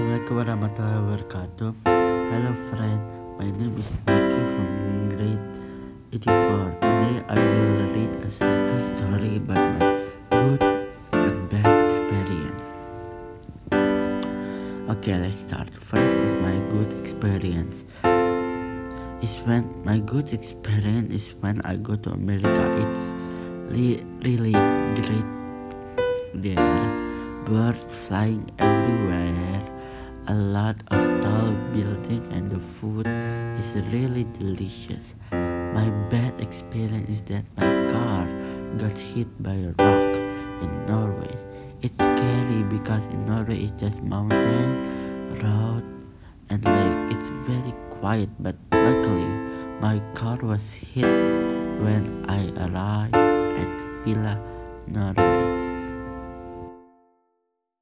Assalamualaikum warahmatullahi wabarakatuh. Hello friend, my name is Nicky from grade 84. Today I will read a little story about my good and bad experience. Okay, let's start. First is my good experience. Is when my good experience is when I go to America. It's really great there. Birds flying everywhere, a lot of tall buildings, and the food is really delicious. My bad experience is that my car got hit by a rock in Norway. It's scary because in Norway it's just mountain, road, and lake. It's very quiet, but luckily my car was hit when I arrived at Villa, Norway.